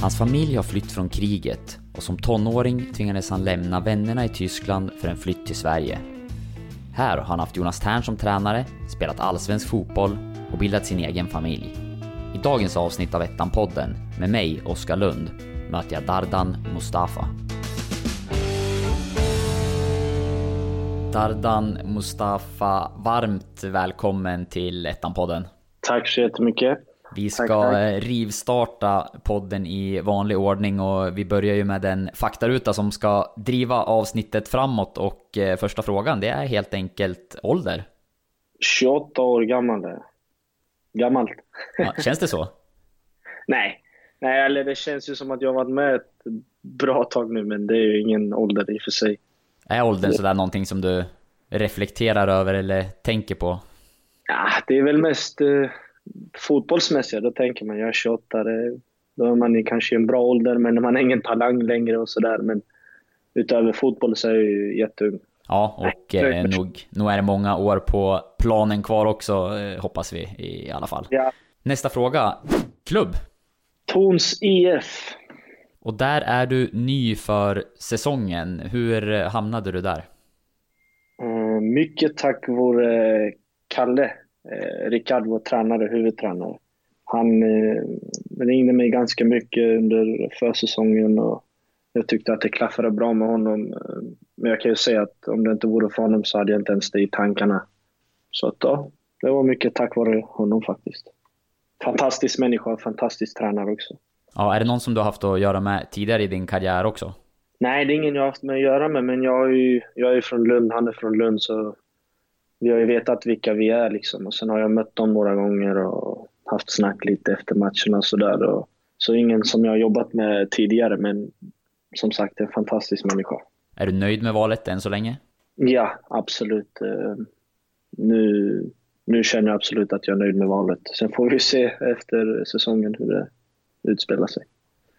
Hans familj har flytt från kriget och som tonåring tvingades han lämna vännerna i Tyskland för en flytt till Sverige. Här har han haft Jonas Tern som tränare, spelat allsvensk fotboll och bildat sin egen familj. I dagens avsnitt av Ettan-podden, med mig, Oskar Lund, möter jag Dardan Mustafa. Dardan Mustafa, varmt välkommen till Ettan-podden. Tack så jättemycket. Vi ska Tack, tack. rivstarta podden i vanlig ordning och vi börjar ju med en faktaruta som ska driva avsnittet framåt och eh, första frågan det är helt enkelt ålder. 28 år gammal är jag. Gammalt. Ja, känns det så? Nej. Nej, eller det känns ju som att jag har varit med ett bra tag nu, men det är ju ingen ålder i och för sig. Är åldern sådär någonting som du reflekterar över eller tänker på? Ja, det är väl mest eh, fotbollsmässiga. Då tänker man, jag är 28, det, då är man i kanske en bra ålder, men man är ingen talang längre och sådär. Men utöver fotboll så är jag ju jätteung. Ja, och eh, nog, nog är det många år på planen kvar också, eh, hoppas vi i alla fall. Ja. Nästa fråga. Klubb? Torns IF. Och där är du ny för säsongen. Hur eh, hamnade du där? Eh, mycket tack vare Kalle, eh, Rickard, vår tränare, huvudtränare. Han eh, ringde mig ganska mycket under försäsongen och jag tyckte att det klaffade bra med honom. Eh, Men jag kan ju säga att om det inte vore för honom så hade jag inte ens det i tankarna. Så att ja, det var mycket tack vare honom faktiskt. Fantastisk människa, fantastisk tränare också. Ja, är det någon som du har haft att göra med tidigare i din karriär också? Nej, det är ingen jag har haft med att göra med, men jag är ju jag är från Lund, han är från Lund, så vi har ju vetat vilka vi är liksom. Och sen har jag mött dem några gånger och haft snack lite efter matcherna och sådär. och- Så ingen som jag har jobbat med tidigare, men som sagt, en fantastisk människa. Är du nöjd med valet än så länge? Ja, absolut. Eh, Nu, nu känner jag absolut att jag är nöjd med valet. Sen får vi se efter säsongen hur det utspelar sig.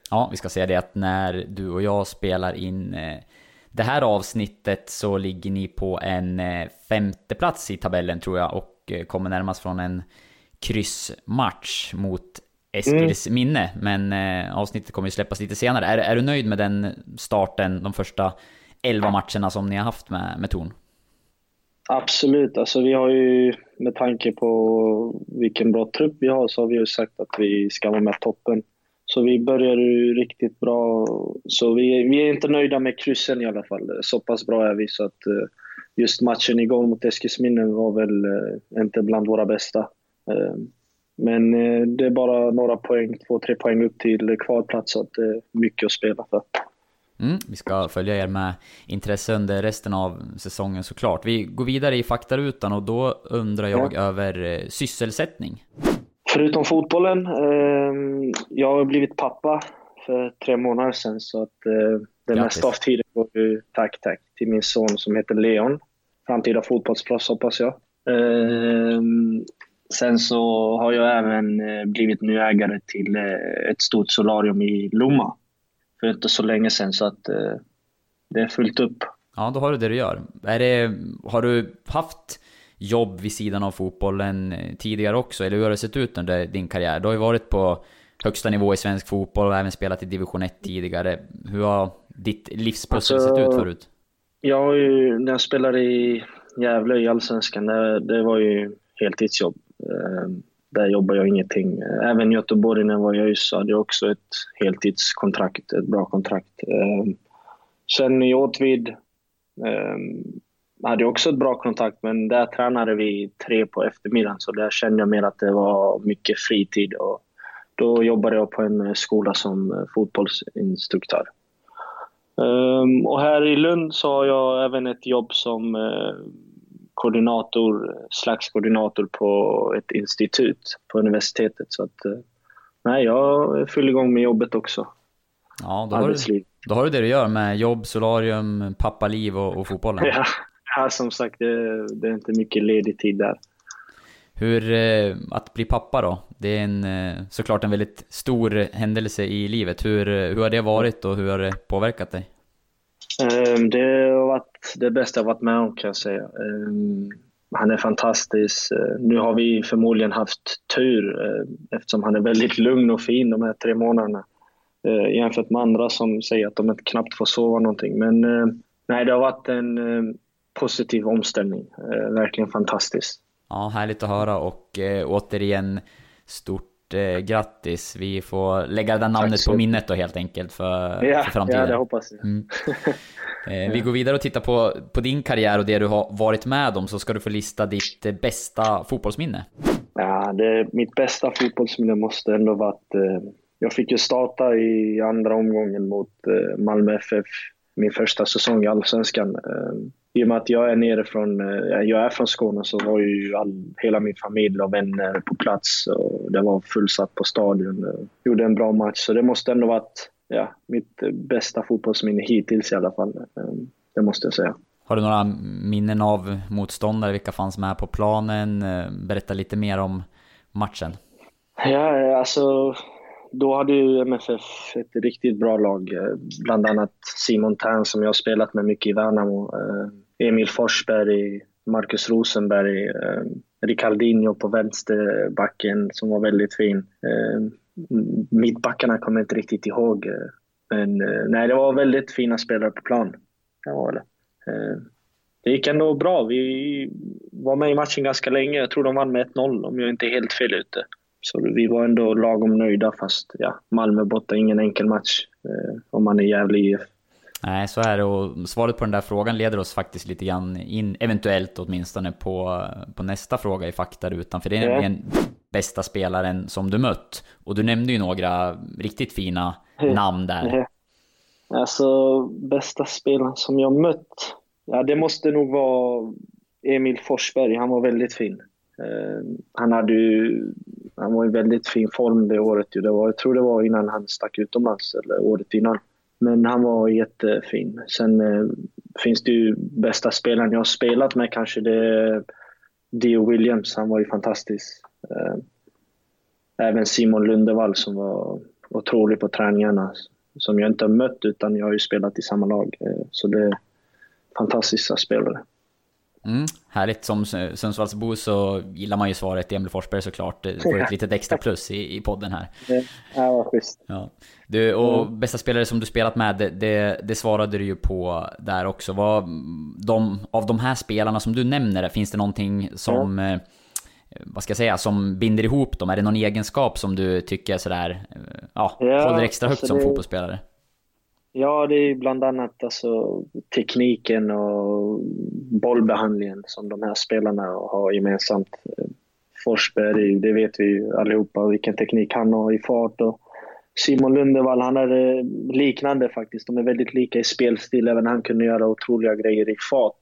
Ja, vi ska säga det att när du och jag spelar in eh, det här avsnittet så ligger ni på en eh, femte plats i tabellen tror jag och eh, kommer närmast från en kryssmatch mot Eskils minne. Men eh, avsnittet kommer ju släppas lite senare. Är, är du nöjd med den starten, de första 11 matcherna som ni har haft med, med Torn? Absolut. Alltså vi har ju, med tanke på vilken bra trupp vi har, så har vi ju sagt att vi ska vara med toppen. Så vi börjar ju riktigt bra. Så vi, vi är inte nöjda med kryssen i alla fall. Så pass bra är vi så att eh, just matchen igår mot Eskilsminne var väl eh, inte bland våra bästa. Eh, Men det är bara några poäng, två, tre poäng upp till kvalplats så att det är mycket att spela för. Mm, vi ska följa er med intresse under resten av säsongen såklart. Vi går vidare i faktarutan och då undrar jag över eh, sysselsättning. Förutom fotbollen, eh, jag har blivit pappa för tre månader sedan så att eh, det Grattis. mesta av tiden går ju, tack tack, till min son som heter Leon. Framtida fotbollsproffs hoppas jag. Eh, sen så har jag även eh, blivit ny ägare till eh, ett stort solarium i Lomma för inte så länge sedan så att det är fullt upp. Ja, då har du det du gör. Är det, har du haft jobb vid sidan av fotbollen eh, tidigare också? Eller hur har det sett ut under din karriär? Du har ju varit på högsta nivå i svensk fotboll och även spelat i division 1 tidigare. Hur har ditt livspussel Alltså, sett ut förut? Jag har ju, när jag spelade i Gävle i Allsvenskan, det, det var ju heltidsjobb. Eh, där jobbade jag ingenting. Även i Göteborg när jag var i ÖIS hade jag också ett heltidskontrakt, ett bra kontrakt. Eh, sen i Åtvid hade också ett bra kontrakt, men där tränade vi tre på eftermiddagen så där kände jag mer att det var mycket fritid. Och då jobbade jag på en skola som eh, fotbollsinstruktör. Ehm, och här i Lund så har jag även ett jobb som eh, koordinator, slags koordinator på ett institut på universitetet. Så att, eh, nej, jag fyller igång med jobbet också. Ja, då har, du, då har du det du gör med jobb, solarium, pappaliv och, och fotbollen. Ja, ja, som sagt, det, det är inte mycket ledig tid där. Hur, eh, att bli pappa då? Det är en, eh, såklart en väldigt stor händelse i livet. Hur, eh, hur har det varit och hur har det påverkat dig? Ehm, Det har varit det bästa jag varit med om kan jag säga. Ehm, Han är fantastisk. Eh, Nu har vi förmodligen haft tur eftersom han är väldigt lugn och fin de här tre månaderna. jämfört med andra som säger att de knappt får sova någonting. Men nej, det har varit en positiv omställning. Eh, verkligen fantastiskt. Ja, härligt att höra och eh, återigen stort eh, grattis. Vi får lägga det namnet på minnet då helt enkelt för, ja, för framtiden. Ja, det hoppas jag. Mm. Eh, vi går vidare och tittar på, på din karriär och det du har varit med om, så ska du få lista ditt eh, bästa fotbollsminne. Ja, det, mitt bästa fotbollsminne måste ändå vara att eh, jag fick ju starta i andra omgången mot eh, Malmö FF, min första säsong i Allsvenskan. Eh, I och med att jag är nere från, eh, jag är från Skåne så var ju all, hela min familj och vänner på plats och det var fullsatt på stadion. Jag gjorde en bra match, så det måste ändå varit ja, mitt bästa fotbollsminne hittills i alla fall. Ehm, det måste jag säga. Har du några minnen av motståndare? Vilka fanns med på planen? Ehm, berätta lite mer om matchen. Ja, alltså då hade ju MFF ett riktigt bra lag. Eh, bland annat Simon Tern som jag har spelat med mycket i Värnamo. Eh, Emil Forsberg, Marcus Rosenberg, eh, Ricardinho på vänsterbacken som var väldigt fin mittbackarna kommer jag inte riktigt ihåg. Men nej, det var väldigt fina spelare på plan. Det var det. Det gick ändå bra. Vi var med i matchen ganska länge. Jag tror de vann med 1-0 om jag inte är helt fel ute. Så vi var ändå lagom nöjda fast ja, Malmö borta, ingen enkel match om man är Gävle IF. Nej, så är det och svaret på den där frågan leder oss faktiskt lite grann in, eventuellt åtminstone, på, på nästa fråga i faktarutan. För det är ja. en bästa spelaren som du mött. Och du nämnde ju några riktigt fina namn där. Alltså, bästa spelaren som jag mött? Ja, det måste nog vara Emil Forsberg. Han var väldigt fin. Eh, han, hade ju, han var i väldigt fin form det året. Det var, jag tror det var innan han stack utomlands, eller året innan. Men han var jättefin. Sen eh, finns det ju bästa spelaren jag har spelat med kanske. Det är Dio Williams. Han var ju fantastisk. Eh, även Simon Lundevall som var otrolig på träningarna. Som jag inte har mött utan jag har ju spelat i samma lag. Eh, så det är fantastiska spelare. Mm, härligt. Som Sundsvallsbo så gillar man ju svaret Emil Forsberg såklart. Du får ett litet extra plus i, i podden här. Ja, vad schysst. Ja. Du, och mm. bästa spelare som du spelat med, det, det, det, svarade du ju på där också. Vad, de, av de här spelarna som du nämner, finns det någonting som... Mm vad ska jag säga, som binder ihop dem? Är det någon egenskap som du tycker sådär, ja, ja håller extra högt alltså som det, fotbollsspelare? Ja, det är bland annat alltså, tekniken och bollbehandlingen som de här spelarna har gemensamt. Forsberg, det vet vi ju allihopa vilken teknik han har i fart. Och Simon Lundevall, han är liknande faktiskt. De är väldigt lika i spelstil, även han kunde göra otroliga grejer i fart.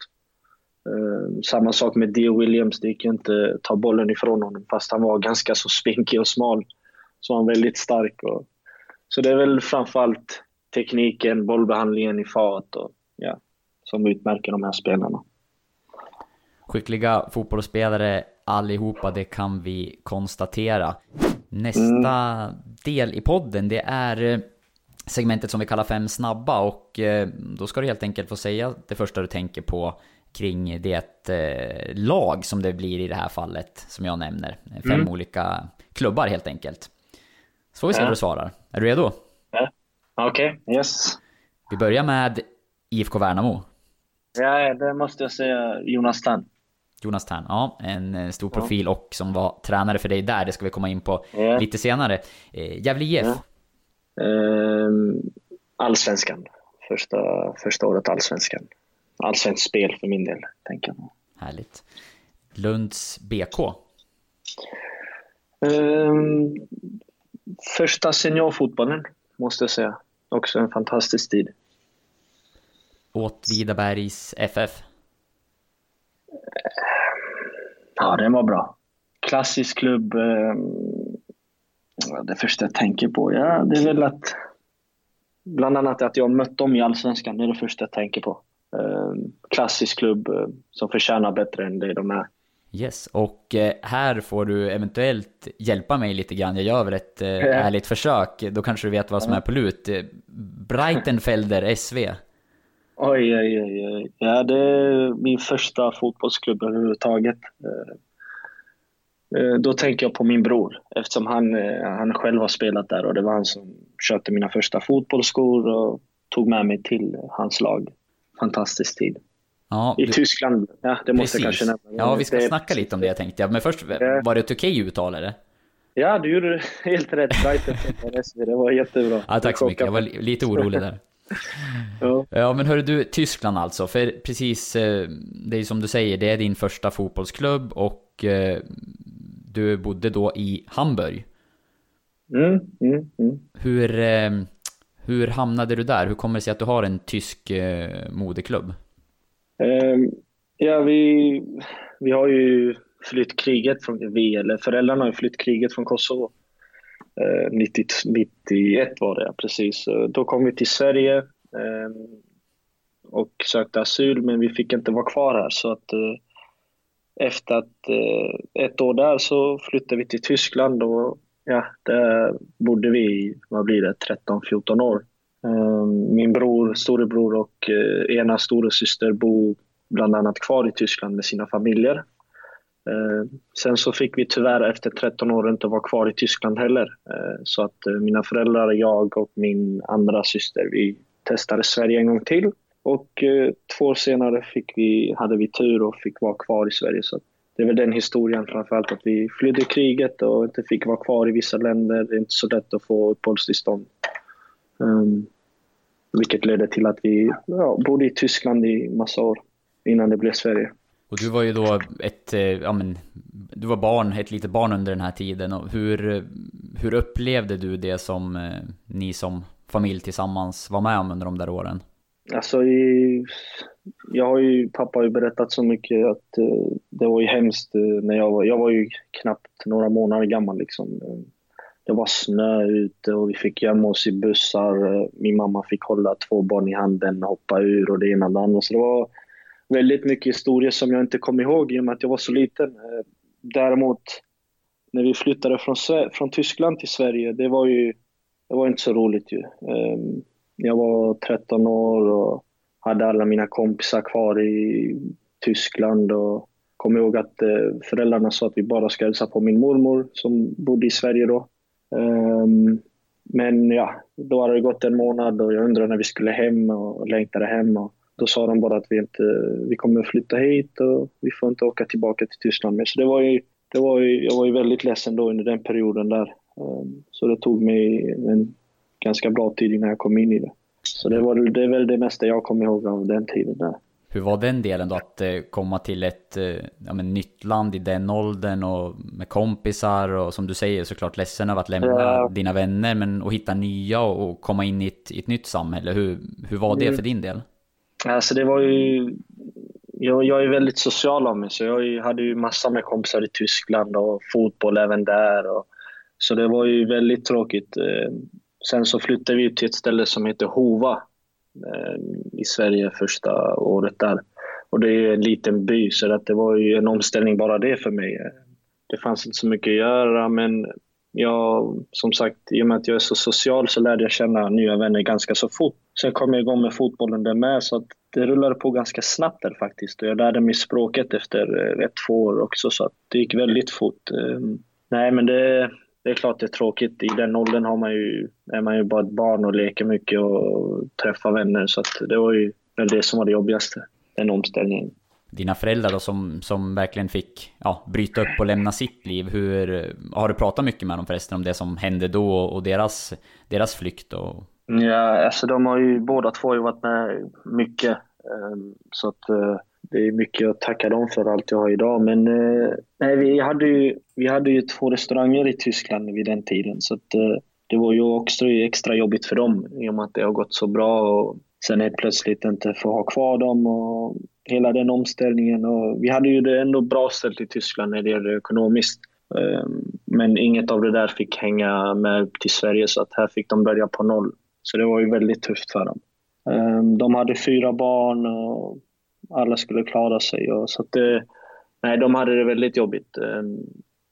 Ehm, samma sak med Dio Williams, det gick ju inte att ta bollen ifrån honom fast han var ganska så spinkig och smal. Så han var väldigt stark. Och, så det är väl framförallt tekniken, bollbehandlingen i fart och, ja, som utmärker de här spelarna. Skickliga fotbollsspelare allihopa, det kan vi konstatera. Nästa mm. del i podden, det är eh, segmentet som vi kallar Fem snabba och eh, då ska du helt enkelt få säga det första du tänker på kring det eh, lag som det blir i det här fallet, som jag nämner. Fem mm. olika klubbar helt enkelt. Så får vi se hur du svarar. Är du redo? Okej, okay. yes. Vi börjar med IFK Värnamo. Ja, det måste jag säga Jonas Tern. Jonas Tern, ja. En eh, stor profil och som var tränare för dig där. Det ska vi komma in på ja. lite senare. Eh, Gävle IF? Ja. Ehm, allsvenskan. Första, första året allsvenskan allsvenskt spel för min del, tänker jag. Härligt. Lunds BK? Um, ehm, första seniorfotbollen, måste jag säga. Också en fantastisk tid. Åtvidabergs FF? Ja, den var bra. Klassisk klubb. Ehm, det första jag tänker på, ja, det är väl att bland annat att jag mött dem i Allsvenskan. Det är det första jag tänker på. Eh, klassisk klubb eh, som förtjänar bättre än det de är. Yes, och eh, här får du eventuellt hjälpa mig lite grann. Jag gör väl ett ärligt försök. Då kanske du vet vad som är på lut. Breitenfelder SV. Oj, oj, oj. Ja, det är min första fotbollsklubb överhuvudtaget. Eh, då tänker jag på min bror eftersom han, eh, han själv har spelat där och det var han som köpte mina första fotbollsskor och tog med mig till hans lag. Fantastisk tid. Ja, I du... Tyskland, ja det måste jag kanske nämna. Ja, vi ska det... snacka lite om det tänkte jag. Men först, var det ett okej uttal eller? Ja, du gjorde helt rätt. det var jättebra. Ja, tack så mycket. Jag var lite orolig där. ja. ja, men hörru du, Tyskland alltså. För precis, eh, det är som du säger, det är din första fotbollsklubb och du bodde då i Hamburg. Mm, mm, mm. Hur, eh, hur hamnade du där? Hur kommer det sig att du har en tysk eh, modeklubb? Um, Ehm, ja, vi, vi har ju flytt kriget från, vi, eller föräldrarna har ju flytt kriget från Kosovo. Uh, 90, 91 var det, precis. Då kom vi till Sverige ehm, och sökte asyl, men vi fick inte vara kvar här. Så att eh, efter att eh, ett år där så flyttade vi till Tyskland och ja, där bodde vi vad blir det, 13-14 år. Ehm, min bror, storebror och eh, ena storasyster bor bland annat kvar i Tyskland med sina familjer. Ehm, sen så fick vi tyvärr efter 13 år inte vara kvar i Tyskland heller. Ehm, så att eh, mina föräldrar, jag och min andra syster, vi testade Sverige en gång till. Och eh, två år senare fick vi, hade vi tur och fick vara kvar i Sverige. Så det är väl den historien framförallt, att vi flydde kriget och inte fick vara kvar i vissa länder. Det är inte så lätt att få uppehållstillstånd. Um, vilket ledde till att vi ja, bodde i Tyskland i massa år innan det blev Sverige. Och du var ju då ett, eh, ja men, du var barn, ett litet barn under den här tiden. Och hur, hur upplevde du det som eh, ni som familj tillsammans var med om under de där åren? Alltså, jag har ju, pappa har ju berättat så mycket att uh, det var ju hemskt när jag var, jag var ju knappt några månader gammal liksom. Det var snö ute och vi fick gömma oss i bussar. Min mamma fick hålla två barn i handen och hoppa ur och det ena och det andra. Så det var väldigt mycket historier som jag inte kom ihåg i och med att jag var så liten. Eh, däremot, när vi flyttade från, från Tyskland till Sverige, det var ju det var inte så roligt ju. Ehm, jag var 13 år och hade alla mina kompisar kvar i Tyskland. Och kom ihåg att eh, föräldrarna sa att vi bara ska hälsa på min mormor som bodde i Sverige då. Um, men ja, då hade det gått en månad och jag undrade när vi skulle hem och längtade hem. Och då sa de bara att vi, inte, vi kommer flytta hit och vi får inte åka tillbaka till Tyskland mer. Så det var ju, det var ju, jag var ju väldigt ledsen då under den perioden där. Um, så det tog mig en ganska bra tid innan jag kom in i det. Så det, var, det är väl det mesta jag kommer ihåg av den tiden där. Hur var den delen då, att eh, komma till ett eh, ja, men, nytt land i den åldern och med kompisar och som du säger såklart ledsen över att lämna ja. dina vänner men att hitta nya och, komma in i ett, i ett nytt samhälle. Hur, hur var det mm. för din del? Alltså det var ju... Jag, jag är väldigt social av mig så jag hade ju massor med kompisar i Tyskland och fotboll även där. Och, så det var ju väldigt tråkigt. Eh, Sen så flyttade vi till ett ställe som heter Hova Eh, i Sverige första året där. Och det är en liten by, så att det var ju en omställning bara det för mig. Det fanns inte så mycket att göra, men jag, som sagt, i och med att jag är så social så lärde jag känna nya vänner ganska så fort. Sen kom jag igång med fotbollen där med, så att det rullade på ganska snabbt där faktiskt. Och jag lärde mig språket efter eh, ett, två år också, så att det gick väldigt fort. Ehm, nej, men det, det är klart det är tråkigt. I den åldern har man ju, är man ju bara ett barn och leker mycket och träffar vänner. Så det var ju väl det som var det jobbigaste, den omställningen. Dina föräldrar då som, som verkligen fick ja, bryta upp och lämna sitt liv. Hur, har du pratat mycket med dem förresten om det som hände då och deras, deras flykt? Och... Ja, alltså de har ju båda två ju varit med mycket. Ehm, så att eh, det är mycket att tacka dem för allt jag har idag. Men eh, nej, vi, hade ju, vi hade ju två restauranger i Tyskland vid den tiden. Så att, eh, det var ju också extra jobbigt för dem i och med att det har gått så bra. Och sen helt plötsligt inte få ha kvar dem och hela den omställningen. Och vi hade ju det ändå bra ställt i Tyskland när det gäller ekonomiskt. Eh, men inget av det där fick hänga med upp till Sverige så att här fick de börja på noll. Så det var ju väldigt tufft för dem. Eh, de hade fyra barn och alla skulle klara sig. Och, så det, nej, de hade det väldigt jobbigt. Ehm,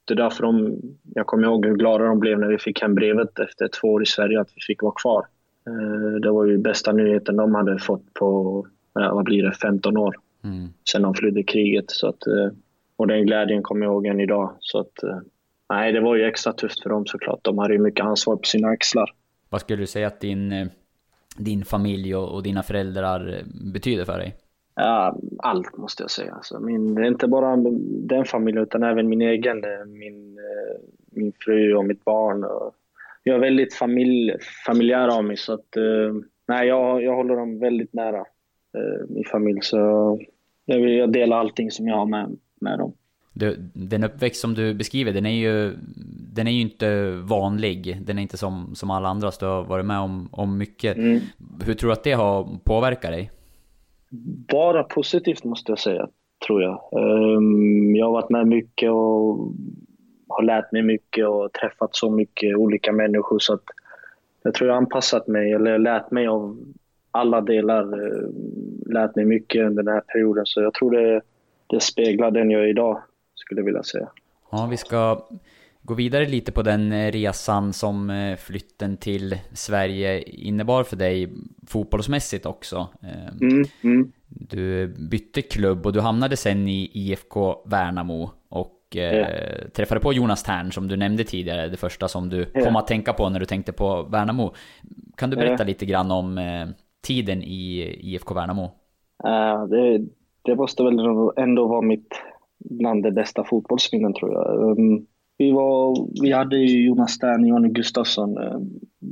det är därför de, jag kommer ihåg hur glada de blev när vi fick hem brevet efter två år i Sverige att vi fick vara kvar. Ehm, det var ju bästa nyheten de hade fått på, vad blir det, 15 år. Mm. Sen de flydde kriget. Så att, eh, och den glädjen kommer jag ihåg än idag. Så att, eh, nej, det var ju extra tufft för dem såklart. De hade ju mycket ansvar på sina axlar. Vad skulle du säga att din, eh, din familj och, och dina föräldrar betyder för dig? Ja, allt måste jag säga. Alltså min, inte bara den familjen utan även min egen. Min, min fru och mitt barn. Jag är väldigt familj, familjär av mig så att nej, jag, jag håller dem väldigt nära, min familj. Så jag, jag delar allting som jag har med, med dem. Du, den uppväxt som du beskriver, den är ju, den är ju inte vanlig. Den är inte som, som alla andra, så du har varit med om, om mycket. Mm. Hur tror du att det har påverkat dig? Bara positivt måste jag säga, tror jag. Um, jag har varit med mycket och har lärt mig mycket och träffat så mycket olika människor så att jag tror jag har anpassat mig, eller lärt mig av alla delar. Ehm, lärt mig mycket under den här perioden, så jag tror det, det speglar den jag är idag skulle jag vilja säga. Ja, vi ska gå vidare lite på den eh, resan som eh, flytten till Sverige innebar för dig fotbollsmässigt också. Ehm, mm, mm. Du bytte klubb och du hamnade sen i IFK Värnamo och eh, träffade på Jonas Tern som du nämnde tidigare, det första som du ja. kom att tänka på när du tänkte på Värnamo. Kan du berätta ja. lite grann om eh, tiden i IFK Värnamo? Uh, det, det måste väl ändå vara mitt bland de bästa fotbollsminnen tror jag. Um, vi, var, vi hade ju Jonas Stern, Jonny Gustafsson. Eh,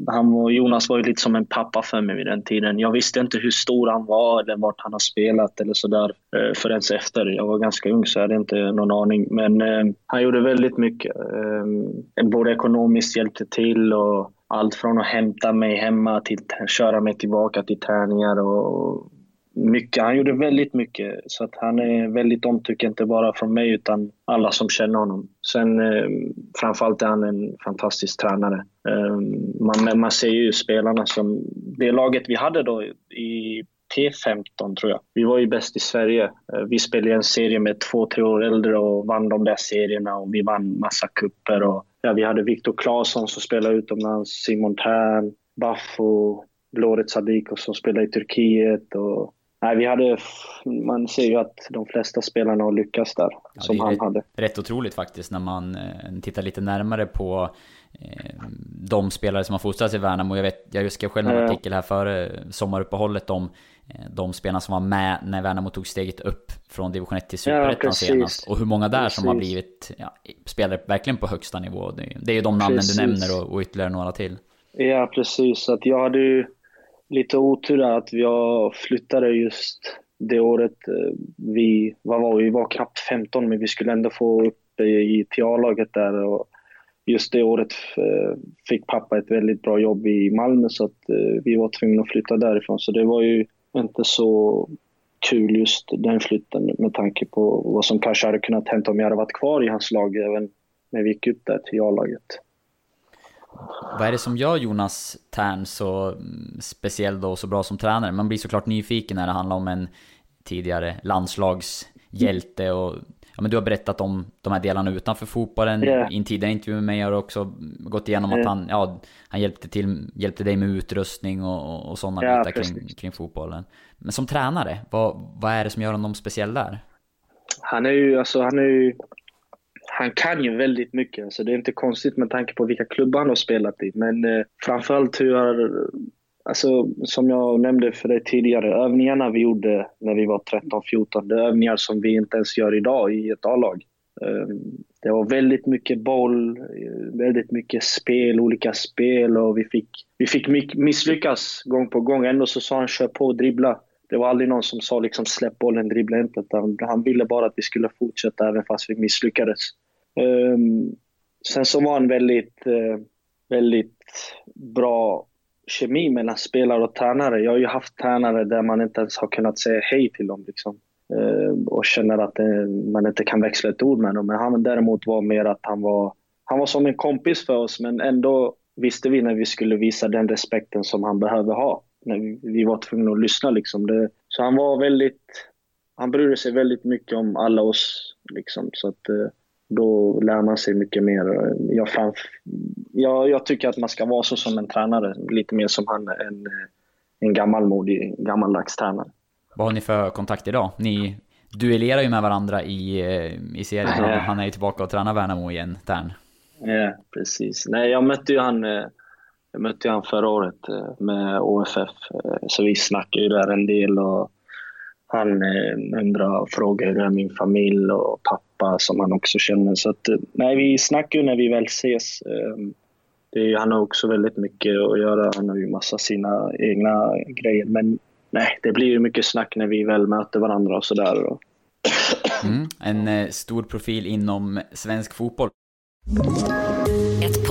han var, Jonas var ju lite som en pappa för mig vid den tiden. Jag visste inte hur stor han var eller vart han har spelat eller sådär eh, förrän efter. Jag var ganska ung så jag hade inte någon aning. Men eh, han gjorde väldigt mycket. Eh, både ekonomiskt hjälpte till och allt från att hämta mig hemma till att köra mig tillbaka till träningar och mycket. Han gjorde väldigt mycket. Så att han är väldigt omtyckt, inte bara från mig utan alla som känner honom. Sen eh, framförallt är han en fantastisk tränare. Eh, man, man ser ju spelarna som... Det laget vi hade då i T15 tror jag. Vi var ju bäst i Sverige. Eh, vi spelade en serie med två, tre år äldre och vann de där serierna och vi vann massa kupper och ja, Vi hade Viktor Claesson som spelade utomlands, Simon Tern, Baffo, Loret Sadiko som spelade i Turkiet och Nej, vi hade, man ser ju att de flesta spelarna har lyckats där, ja, som han hade. Rätt otroligt faktiskt när man eh, tittar lite närmare på eh, de spelare som har fostrats i Värnamo. Jag, vet, jag skrev själv en artikel här före sommaruppehållet om eh, de spelarna som var med när Värnamo tog steget upp från division 1 till superettan ja, senast. Och hur många där precis. som har blivit ja, spelare verkligen på högsta nivå. Det, det är ju de namnen precis. du nämner och, och ytterligare några till. Ja, precis. Att jag hade ju lite otur att jag flyttade just det året. Eh, vi, vad var vi? var knappt 15 men vi skulle ändå få upp i TA-laget där. Och just det året eh, fick pappa ett väldigt bra jobb i Malmö så att eh, vi var tvungna att flytta därifrån. Så det var ju inte så kul just den flytten med tanke på vad som kanske hade kunnat hända om jag hade varit kvar i hans lag även när vi gick upp där till A-laget. Vad är det som gör Jonas Tern så mm, speciell och så bra som tränare? Man blir såklart nyfiken när det handlar om en tidigare landslagshjälte och Ja, men du har berättat om de här delarna utanför fotbollen. Yeah. I en tidigare intervju med mig har du också gått igenom yeah. att han, ja, han hjälpte, till, hjälpte dig med utrustning och, och sådana yeah, bitar kring, kring, fotbollen. Men som tränare, vad, vad är det som gör honom speciell där? Han är ju, alltså han är ju han kan ju väldigt mycket, så det är inte konstigt med tanke på vilka klubbar han har spelat i. Men eh, framförallt hur har, alltså, som jag nämnde för dig tidigare, övningarna vi gjorde när vi var 13-14, det är övningar som vi inte ens gör idag i ett A-lag. Eh, det var väldigt mycket boll, eh, väldigt mycket spel, olika spel och vi fick, vi fick misslyckas gång på gång. Ändå så sa han kör på och dribbla. Det var aldrig någon som sa liksom släpp bollen, dribbla inte. Han ville bara att vi skulle fortsätta även fast vi misslyckades. Ehm, sen så var han väldigt, eh, väldigt bra kemi mellan spelare och tränare. Jag har ju haft tränare där man inte ens har kunnat säga hej till dem. Liksom. Ehm, och känner att eh, man inte kan växla ett ord med dem. Men han däremot var mer att han var, han var som en kompis för oss men ändå visste vi när vi skulle visa den respekten som han behöver ha. När vi, var tvungna att lyssna liksom. Det, så han var väldigt, han brydde sig väldigt mycket om alla oss. Liksom. Så att, eh, då lär man sig mycket mer. Jag, framf jag, jag, tycker att man ska vara så som en tränare, lite mer som han, en, en gammalmodig, gammaldags tränare. Vad har ni för kontakt idag? Ni, duellerar ju med varandra i, i serien. Han, han är ju tillbaka och tränar Värnamo igen, Tern. Ja, precis. Nej, jag mötte ju han, jag mötte han förra året med OFF, så vi snackade ju där en del. och han eh, undrar och frågar hur det är min familj och pappa som han också känner. Så att, eh, nej, vi snackar ju när vi väl ses. Ehm, är, han har också väldigt mycket att göra. Han har ju massa sina egna grejer. Men nej, det blir ju mycket snack när vi väl möter varandra och sådär. Mm, en eh, stor profil inom svensk fotboll.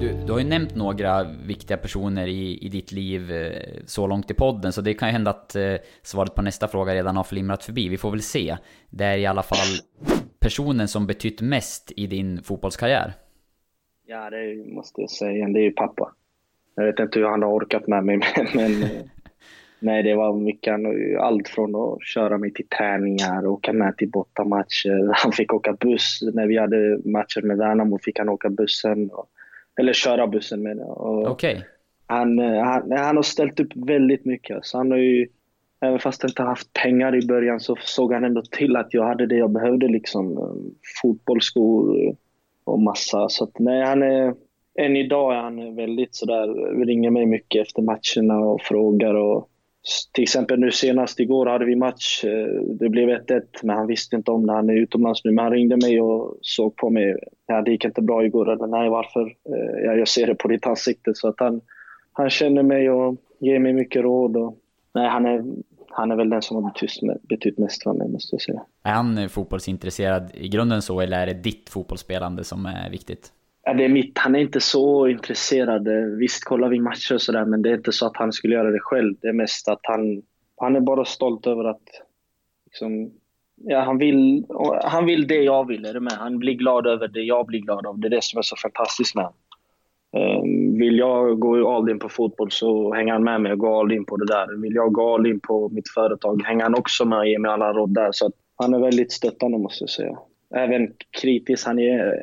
Du, du har ju nämnt några viktiga personer i, i ditt liv eh, så långt i podden, så det kan ju hända att eh, svaret på nästa fråga redan har flimrat förbi. Vi får väl se. Det är i alla fall personen som betytt mest i din fotbollskarriär. Ja, det måste jag säga. Det är ju pappa. Jag vet inte hur han har orkat med mig, men nej, det var mycket. Allt från att köra mig till träningar, åka med till bortamatcher. Han fick åka buss. När vi hade matcher med Värnamo fick han åka bussen. Och, eller köra bussen med Okej. Okay. Han, eh, han, han, har ställt upp väldigt mycket. Så han har ju, även fast jag inte haft pengar i början så såg han ändå till att jag hade det jag behövde. Liksom, eh, fotbollsskor och massa. Så att, nej, han är, än idag är han väldigt sådär, ringer mig mycket efter matcherna och frågar. Och, till exempel nu senast igår hade vi match. Eh, det blev 1-1, men han visste inte om det. Han är utomlands nu, men han ringde mig och såg på mig. Ja, det gick inte bra igår. Eller, Nej, varför? Eh, ja, jag ser det på ditt ansikte. Så att han, han känner mig och ger mig mycket råd. Och, nej, han, är, han är väl den som har betytt, betytt mest för mig, måste jag säga. Är han eh, fotbollsintresserad i grunden så, eller är det ditt fotbollsspelande som är viktigt? Ja, det är mitt. Han är inte så intresserad. Visst kollar vi matcher och sådär, men det är inte så att han skulle göra det själv. Det är mest att han, han är bara stolt över att liksom, ja, han, vill, han vill det jag vill. Är det med? Han blir glad över det jag blir glad av. Det är det som är så fantastiskt med um, Vill jag gå all in på fotboll så hänger han med mig och går all in på det där. Vill jag gå all in på mitt företag hänger han också med och ger mig alla råd där. Så han är väldigt stöttande måste jag säga även kritisk. Han är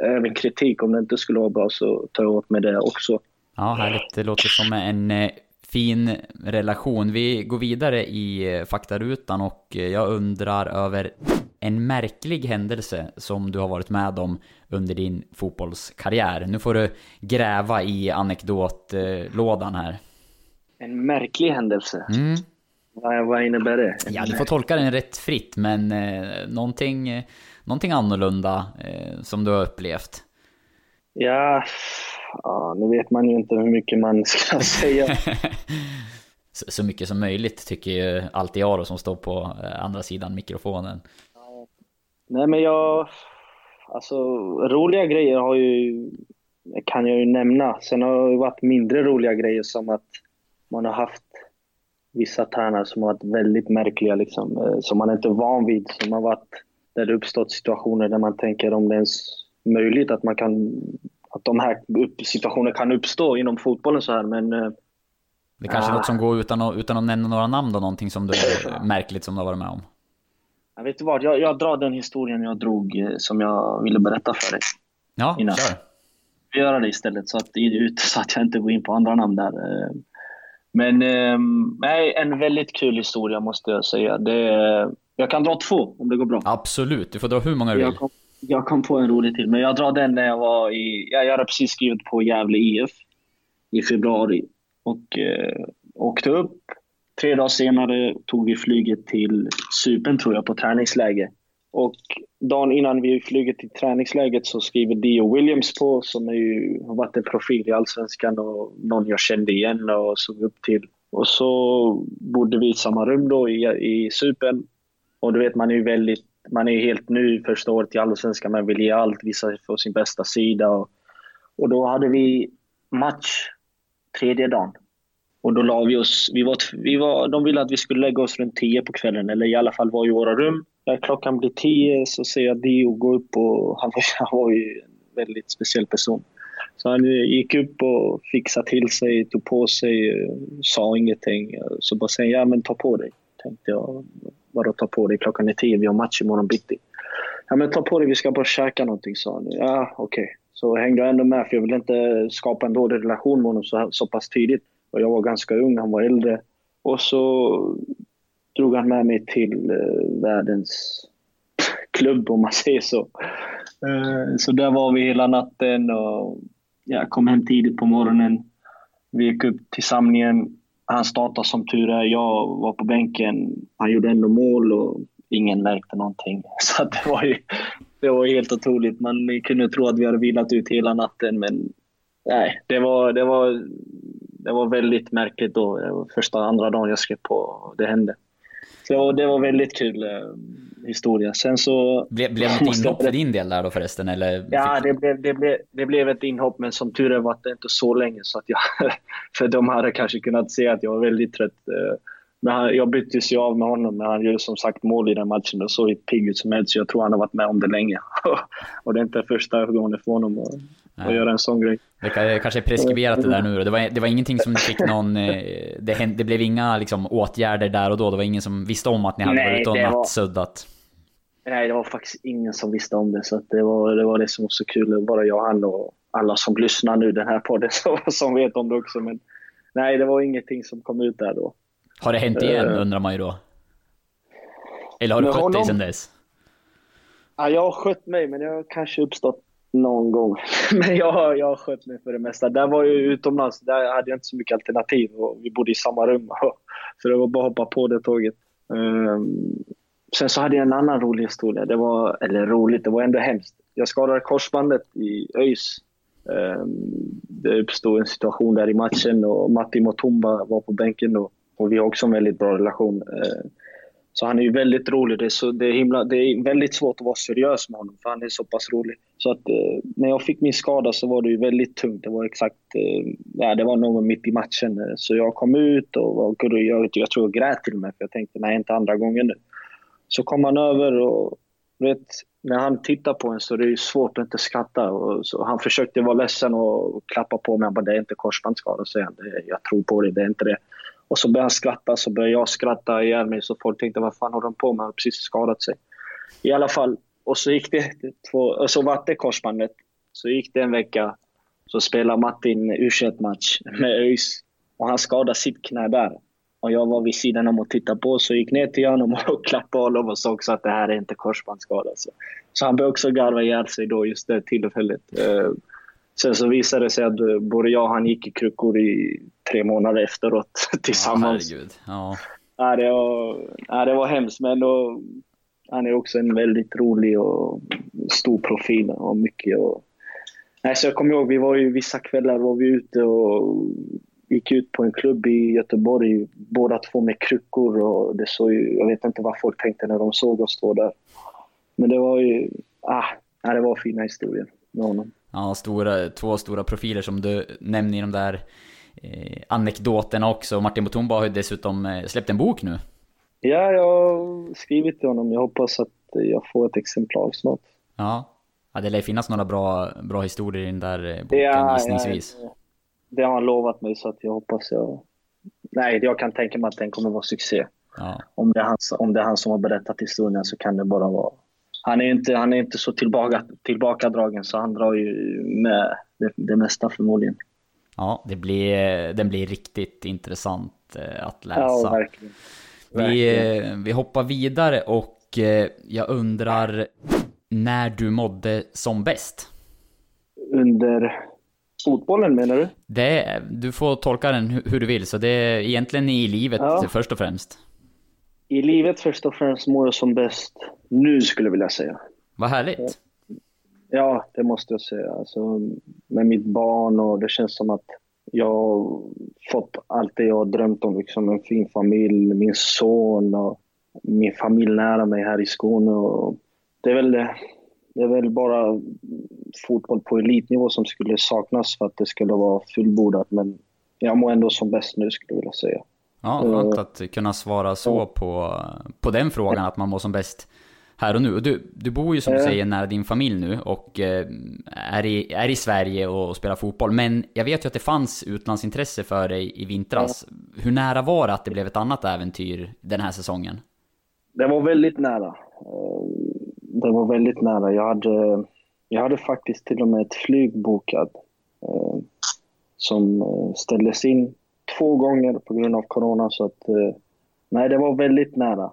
även kritik. Om det inte skulle vara bra så tar jag åt mig det också. Ja, härligt. Det låter som en eh, fin relation. Vi går vidare i eh, faktarutan och eh, jag undrar över en märklig händelse som du har varit med om under din fotbollskarriär. Nu får du gräva i anekdotlådan här. En märklig händelse? Mm. Vad, vad innebär det? Ja, du får tolka den rätt fritt, men eh, någonting någonting annorlunda eh, som du har upplevt? Ja, ja, nu vet man ju inte hur mycket man ska säga. så, så, mycket som möjligt tycker ju alltid jag då som står på eh, andra sidan mikrofonen. Nej men jag, alltså roliga grejer har ju, kan jag ju nämna. Sen har det varit mindre roliga grejer som att man har haft vissa tränare som har varit väldigt märkliga liksom, eh, som man inte är van vid. Som har varit där det uppstått situationer där man tänker om det är ens möjligt att man kan att de här situationerna kan uppstå inom fotbollen så här men eh, Det är kanske är något som går utan att, utan att nämna några namn då, någonting som du är märkligt som du har varit med om? Jag vet vad, jag, jag drar den historien jag drog eh, som jag ville berätta för dig. Ja, innan. kör. Vi gör det istället så att, så att jag inte går in på andra namn där. Eh. Men nej, en väldigt kul historia måste jag säga. Det jag kan dra två om det går bra. Absolut, du får dra hur många du vill. Jag kom, jag kom på en rolig till, men jag drar den när jag var i... Jag, hade precis skrivit på Gävle IF i februari och eh, åkte upp. Tre dagar senare tog vi flyget till Cypern, tror jag, på träningsläge. Och dagen innan vi flyger till träningsläget så skriver Dio Williams på, som är ju, har varit en profil i Allsvenskan och någon jag kände igen och såg upp till. Och så bodde vi i samma rum då i, i Cypern. Och du vet, man är ju väldigt, man är helt ny första året i Allsvenskan, man vill ge allt, visa sig sin bästa sida. Och, och då hade vi match tredje dagen. Och då la vi oss, vi var, vi var, de ville att vi skulle lägga oss runt 10 på kvällen, eller i alla fall vara i våra rum. När klockan blir 10 så ser jag Dio gå upp och han var, han var ju en väldigt speciell person. Så han gick upp och fixade till sig, tog på sig, sa ingenting. Så bara säger ja men ta på dig. Tänkte jag, vadå ta på dig? Klockan är tio. vi har match imorgon bitti. Ja men ta på dig, vi ska bara käka någonting, sa han. Ja okej. Okay. Så hängde jag ändå med för jag ville inte skapa en dålig relation med honom så, så pass tidigt. Och jag var ganska ung, han var äldre. Och så drog han med mig till eh, världens klubb om man säger så. Eh, så där var vi hela natten och jag kom hem tidigt på morgonen. Vi gick upp till samlingen. Han startade som tur är. Jag var på bänken. Han gjorde ändå mål och ingen märkte någonting. Så det var ju det var helt otroligt. Man kunde tro att vi hade vilat ut hela natten men nej, det var, det var, det var väldigt märkligt då. Det var första, andra dagen jag skrev på det hände. Så det var väldigt kul eh, historia. Sen så... Ble, blev det något inhopp för din del där då förresten? Eller ja, det blev, det, blev, det blev ett inhopp, men som tur är var det inte så länge. Så att jag, för de hade kanske kunnat se att jag var väldigt trött. Men jag byttes ju av med honom, men han gjorde som sagt mål i den matchen och såg pigg ut som helst. Så jag tror han har varit med om det länge. och det är inte första gången för honom att, att göra en sån grej. Det kanske är preskriberat det där nu då. Det var, det var ingenting som fick någon... Eh, det, hände, det blev inga liksom, åtgärder där och då? Det var ingen som visste om att ni hade Nej, varit ute och nattsuddat? Nej, det var faktiskt ingen som visste om det. Så det, var, det var det som var så kul. Bara jag och han och alla som lyssnar nu den här podden som vet om det också. Men nej, det var ingenting som kom ut där då. Har det hänt igen uh, undrar man ju då? Eller har du skött dig sedan dess? Ja, jag har skött mig, men det har kanske uppstått någon gång. men jag, jag har skött mig för det mesta. Där var jag utomlands, där hade jag inte så mycket alternativ och vi bodde i samma rum. så det var bara att hoppa på det tåget. Um, sen så hade jag en annan rolig historia. Det var, eller roligt, det var ändå hemskt. Jag skadade korsbandet i ÖIS. Um, det uppstod en situation där i matchen och Matti Motumba var på bänken och och vi har också en väldigt bra relation. Eh, så han är ju väldigt rolig. Det är, så, det, är himla, det är väldigt svårt att vara seriös med honom för han är så pass rolig. Så att eh, när jag fick min skada så var det ju väldigt tungt. Det var exakt, eh, ja det var någon mitt i matchen. Eh, så jag kom ut och var, jag, jag tror jag grät till och med för jag tänkte nej inte andra gången nu. Så kom han över och vet, när han tittar på en så är det svårt att inte skratta. Och så han försökte vara ledsen och klappa på mig. Han bara, det är inte korsbandsskada, säger han. Jag tror på det, det är inte det. Och så började han skratta, så började jag skratta ihjäl mig. Så folk tänkte, vad fan håller de på med? Han har precis skadat sig. I alla fall, och så gick det två, och så var det korsbandet. Så gick det en vecka, så spelade Martin u match med ÖIS. Och han skadade sitt knä där. Och jag var vid sidan om och tittade på, så gick ner till honom och klappade honom och sa också att det här är inte korsbandsskada. Så, så han började också garva ihjäl sig då just det tillfället. Eh, Sen så visade det sig att eh, både jag och han gick i kryckor i tre månader efteråt tillsammans. Ja, Ja. Ja, det, var, ja, det var hemskt, men då, han är också en väldigt rolig och stor profil och mycket. Och, nej, så jag kommer ihåg, vi var ju vissa kvällar var vi ute och gick ut på en klubb i Göteborg, båda två med kryckor. Och det såg ju, jag vet inte vad folk tänkte när de såg oss stå där. Men det var ju, ah, det var fina historier med honom. Ja, stora, två stora profiler som du nämner i de där eh, anekdoterna också. Martin Mutumba har ju dessutom eh, släppt en bok nu. Ja, jag har skrivit till honom. Jag hoppas att jag får ett exemplar snart. Ja, ja det lär finnas några bra, bra historier i den där eh, boken ja, gissningsvis. Ja, det har han lovat mig så att jag hoppas jag... Nej, jag kan tänka mig att den kommer vara succé. Ja. Om, det är han, om det är han som har berättat historien så kan det bara vara han är inte, han är inte så tillbaka, tillbakadragen så han drar ju med det, det mesta förmodligen. Ja, det blir, den blir riktigt intressant eh, att läsa. Ja, verkligen. verkligen. Vi, vi hoppar vidare och eh, jag undrar när du mådde som bäst? Under fotbollen menar du? Det, du får tolka den hur du vill, så det är egentligen i livet ja. först och främst. I livet först och främst mår jag som bäst nu skulle jag vilja säga. Vad härligt. Ja, det måste jag säga. Alltså, med mitt barn och det känns som att jag har fått allt det jag har drömt om. Liksom en fin familj, min son och min familj nära mig här i Skåne. Och det, är väl, det är väl bara fotboll på elitnivå som skulle saknas för att det skulle vara fullbordat. Men jag mår ändå som bäst nu skulle jag vilja säga. Ja, skönt att kunna svara så på, på den frågan, att man mår som bäst här och nu. du, du bor ju som du säger nära din familj nu och eh, är i, är i Sverige och spelar fotboll. Men jag vet ju att det fanns utlandsintresse för dig i vintras. Hur nära var det att det blev ett annat äventyr den här säsongen? Det var väldigt nära. Eh, det var väldigt nära. Jag hade, jag hade faktiskt till och med ett flyg bokat eh, som ställdes in två gånger på grund av corona. Så att, nej, det var väldigt nära.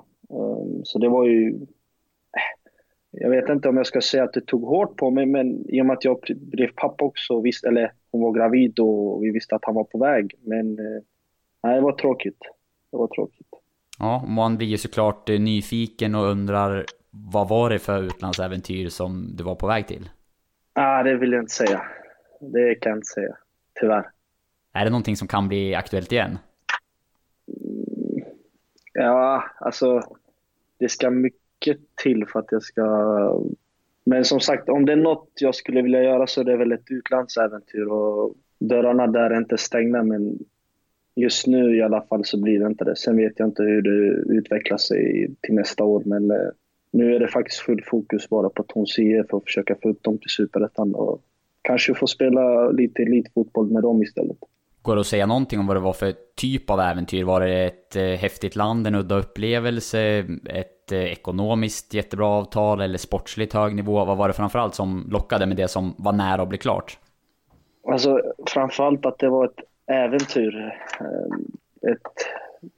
Så det var ju jag vet inte om jag ska säga att det tog hårt på mig, men i och med att jag blev pappa också, visst, eller hon var gravid och vi visste att han var på väg. Men eh, nej, det var tråkigt. Det var tråkigt. Ja, man blir ju såklart eh, nyfiken och undrar vad var det för utlandsäventyr som du var på väg till? Ah, det vill jag inte säga. Det kan jag inte säga, tyvärr. Är det någonting som kan bli aktuellt igen? Ja, alltså det ska mycket till för att jag ska... Men som sagt, om det är något jag skulle vilja göra så är det väl ett utlandsäventyr. Och dörrarna där är inte stängda, men just nu i alla fall så blir det inte det. Sen vet jag inte hur det utvecklar sig till nästa år, men eh, nu är det faktiskt full fokus bara på Tons IF för att försöka få upp dem till Superettan och kanske få spela lite elitfotboll med dem istället. Går det att säga någonting om vad det var för typ av äventyr? Var det ett eh, häftigt land, en udda upplevelse, ett eh, ekonomiskt jättebra avtal eller sportsligt hög nivå? Vad var det framförallt som lockade med det som var nära att bli klart? Alltså framförallt att det var ett äventyr. Eh, ett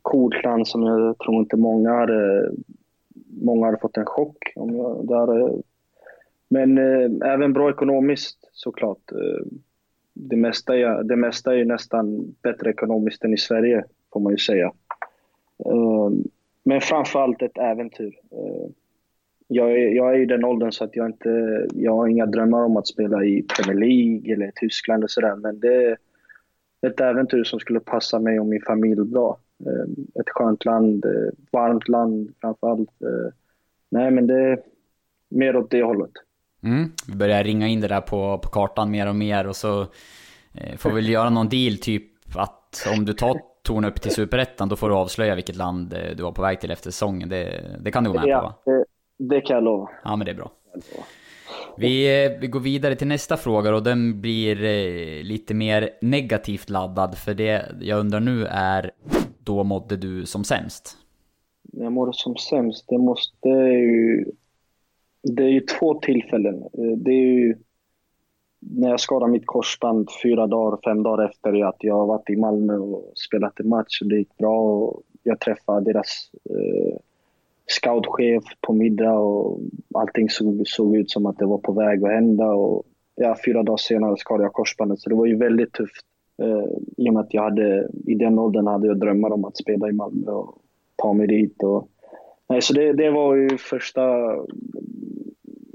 coolt land som jag tror inte många hade, många hade fått en chock om jag, där. Eh. Men eh, även bra ekonomiskt såklart det mesta, är, det mesta är ju nästan bättre ekonomiskt än i Sverige, får man ju säga. Ehm, men framförallt ett äventyr. Ehm, jag, är, jag är i den åldern så att jag inte jag har inga drömmar om att spela i Premier League eller Tyskland och sådär. Men det är ett äventyr som skulle passa mig och min familj bra. Ehm, ett skönt land, eh, varmt land framförallt. nej, men det är mer åt det hållet. Mm. Vi börjar ringa in det där på, på kartan mer och mer och så eh, får vi väl göra någon deal typ att om du tar Torn upp till Superettan då får du avslöja vilket land eh, du var på väg till efter säsongen. Det, det kan du gå med ja, på va? Det, det kan jag lova. Ja men det är bra. Vi, eh, vi går vidare till nästa fråga och den blir eh, lite mer negativt laddad. För det jag undrar nu är, då mådde du som sämst? Jag mådde som sämst, det måste ju det är ju två tillfällen. Eh, det är ju när jag skadade mitt korsband fyra dagar, fem dagar efter att jag varit i Malmö och spelat en match. Det gick bra och jag träffade deras eh, scoutchef på middag och allting såg, såg ut som att det var på väg att hända. Och, ja, fyra dagar senare skadade jag korsbandet, så det var ju väldigt tufft. Eh, I och med att jag hade, i den åldern hade jag drömmar om att spela i Malmö och ta mig dit. Och, nej, så det, det var ju första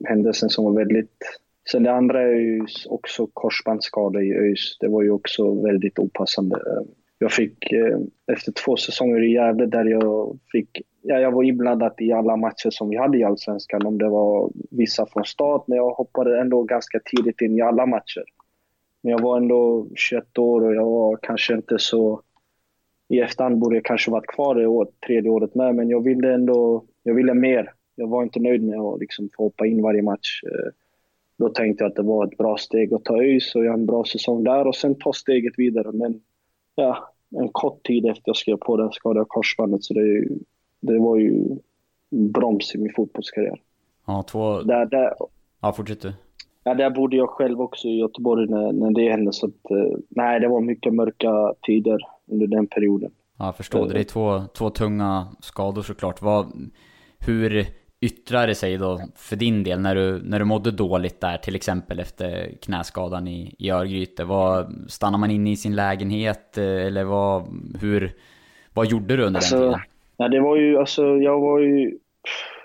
händelsen som var väldigt... Sen det andra är ju också korsbandsskada i ÖIS. Det var ju också väldigt opassande. Jag fick, eh, efter två säsonger i Gävle där jag fick... Ja, jag var inblandad i alla matcher som vi hade i Allsvenskan. Om det var vissa från start, men jag hoppade ändå ganska tidigt in i alla matcher. Men jag var ändå 21 år och jag var kanske inte så... I efterhand borde jag kanske varit kvar det år, tredje året med, men jag ville ändå... Jag ville mer jag var inte nöjd med att liksom få hoppa in varje match. Eh, då tänkte jag att det var ett bra steg att ta ÖIS och göra en bra säsong där och sen ta steget vidare. Men ja, en kort tid efter jag skrev på det skadade jag korsbandet så det, det var ju broms i min fotbollskarriär. Ja, två... Där, där... Ja, fortsätt du. Ja, där bodde jag själv också i Göteborg när, när det hände. Så att, eh, nej, det var mycket mörka tider under den perioden. Ja, jag förstår. Det är två, två tunga skador såklart. Vad, hur yttrar det sig då för din del när du, när du mådde dåligt där, till exempel efter knäskadan i, i Örgryte? Vad, stannar man inne i sin lägenhet eh, eller vad, hur, vad gjorde du under alltså, den tiden? Ja, det var ju, alltså jag var ju,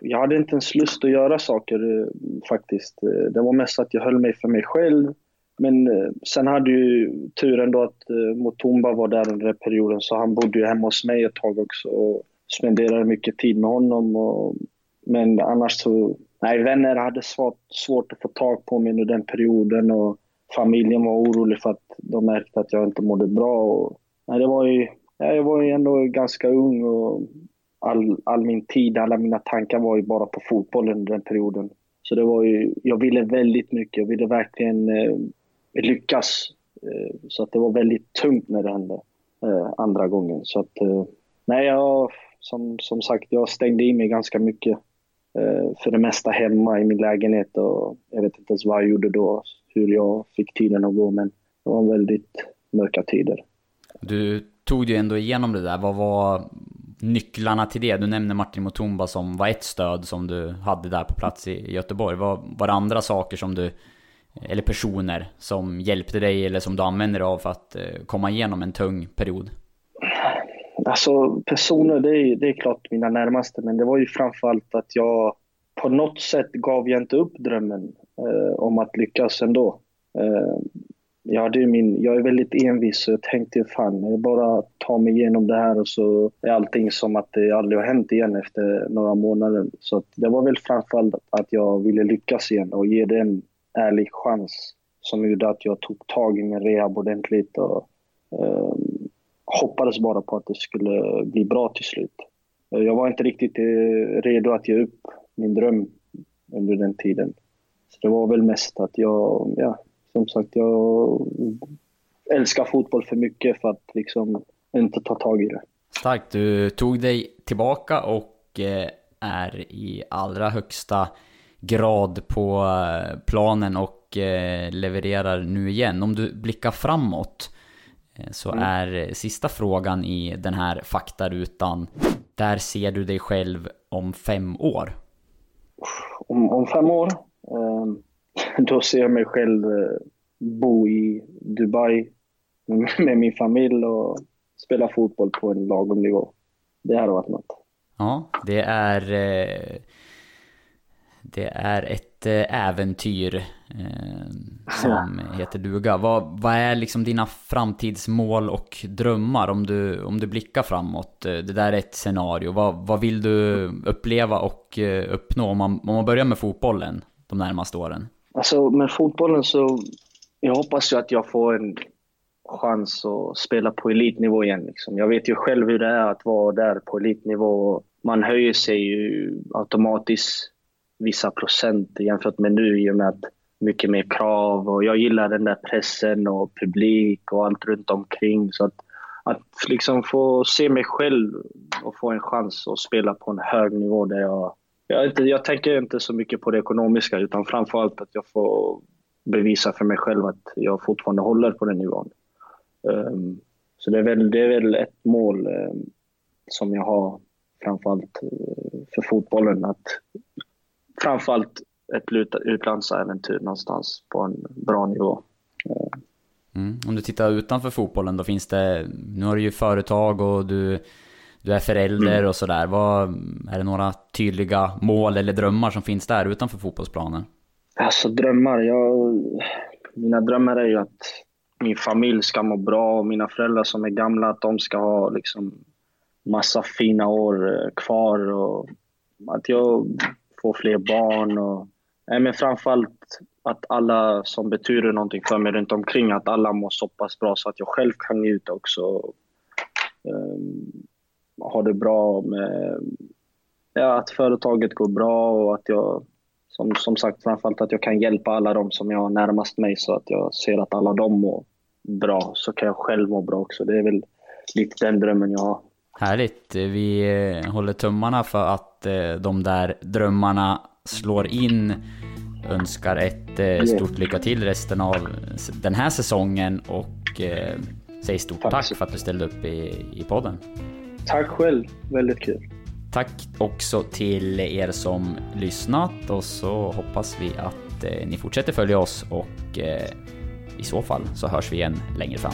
jag hade inte ens lust att göra saker eh, faktiskt. Eh, det var mest att jag höll mig för mig själv. Men eh, sen hade ju turen då att eh, Motumba var där under den perioden så han bodde ju hemma hos mig ett tag också och spenderade mycket tid med honom. Och men annars så, nej, vänner hade svårt, svårt att få tag på mig under den perioden och familjen var orolig för att de märkte att jag inte mådde bra. Och, nej, det var ju, jag var ju ändå ganska ung och all, all min tid, alla mina tankar var ju bara på fotbollen under den perioden. Så det var ju, jag ville väldigt mycket, jag ville verkligen eh, lyckas. Eh, så att det var väldigt tungt när det hände eh, andra gången. Så att, eh, nej, jag, som, som sagt, jag stängde in mig ganska mycket. För det mesta hemma i min lägenhet och jag vet inte ens vad jag gjorde då, hur jag fick tiden att gå, men det var väldigt mörka tider. Du tog ju ändå igenom det där. Vad var nycklarna till det? Du nämner Martin Mutumba som var ett stöd som du hade där på plats i Göteborg. Var, var det andra saker som du, eller personer, som hjälpte dig eller som du använde dig av för att eh, komma igenom en tung period? Alltså personer, det är, det är klart mina närmaste, men det var ju framförallt att jag på något sätt gav jag inte upp drömmen eh, om att lyckas ändå. Eh, jag, hade min, jag är väldigt envis så jag tänkte fan, jag bara tar mig igenom det här och så är allting som att det aldrig har hänt igen efter några månader. Så det var väl framförallt att jag ville lyckas igen och ge det en ärlig chans som gjorde att jag tog tag i min rehab ordentligt och eh, hoppades bara på att det skulle bli bra till slut. Jag var inte riktigt eh, redo att ge upp min dröm under den tiden. Så det var väl mest att jag, ja, som sagt, jag älskar fotboll för mycket för att liksom inte ta tag i det. Starkt, du tog dig tillbaka och eh, är i allra högsta grad på eh, planen och levererar nu igen. Om du blickar framåt, Eh, så mm. är sista frågan i den här faktarutan, där ser du dig själv om fem år? Om, om fem år? Eh, då ser jag mig själv eh, bo i Dubai med min familj och spela fotboll på en lagom nivå. Det hade varit något. Ja, det är... Det är ett eh, äventyr eh, som heter duga. Vad, vad är liksom dina framtidsmål och drömmar om du, om du blickar framåt? Eh, det där är ett scenario. Vad, vad vill du uppleva och eh, uppnå om man, om man börjar med fotbollen de närmaste åren? Alltså med fotbollen så jag hoppas ju att jag får en chans att spela på elitnivå igen. Liksom. Jag vet ju själv hur det är att vara där på elitnivå. Man höjer sig ju automatiskt vissa procent jämfört med nu i och med att mycket mer krav och jag gillar den där pressen och publik och allt runt omkring. Så att, att liksom få se mig själv och få en chans att spela på en hög nivå där jag... Jag, inte, jag tänker inte så mycket på det ekonomiska utan framförallt att jag får bevisa för mig själv att jag fortfarande håller på den nivån. Um, så det är, väl, det är väl ett mål um, som jag har framförallt eh, för fotbollen. Att framförallt ett utlandsäventyr någonstans på en bra nivå. Mm. Om du tittar utanför fotbollen då finns det, nu har du ju företag och du, du är förälder mm. och sådär. Är det några tydliga mål eller drömmar som finns där utanför fotbollsplanen? Alltså drömmar, jag, mina drömmar är ju att min familj ska må bra och mina föräldrar som är gamla, att de ska ha liksom massa fina år eh, kvar och att jag få fler barn och nej, men framförallt att alla som betyder någonting för mig runt omkring, att alla mår så pass bra så att jag själv kan njuta också. Um, ha det bra med ja, att företaget går bra och att jag som, som sagt framförallt att jag kan hjälpa alla de som jag har närmast mig så att jag ser att alla de mår bra så kan jag själv må bra också. Det är väl lite den drömmen jag har. Härligt. Vi eh, håller tummarna för att eh, de där drömmarna slår in. Önskar ett eh, stort lycka till resten av den här säsongen och säger stort tack, tack för att du ställde upp i, i podden. Tack själv, väldigt kul. Tack också till er som lyssnat och så hoppas vi att ni fortsätter följa oss och i så fall så hörs vi igen längre fram.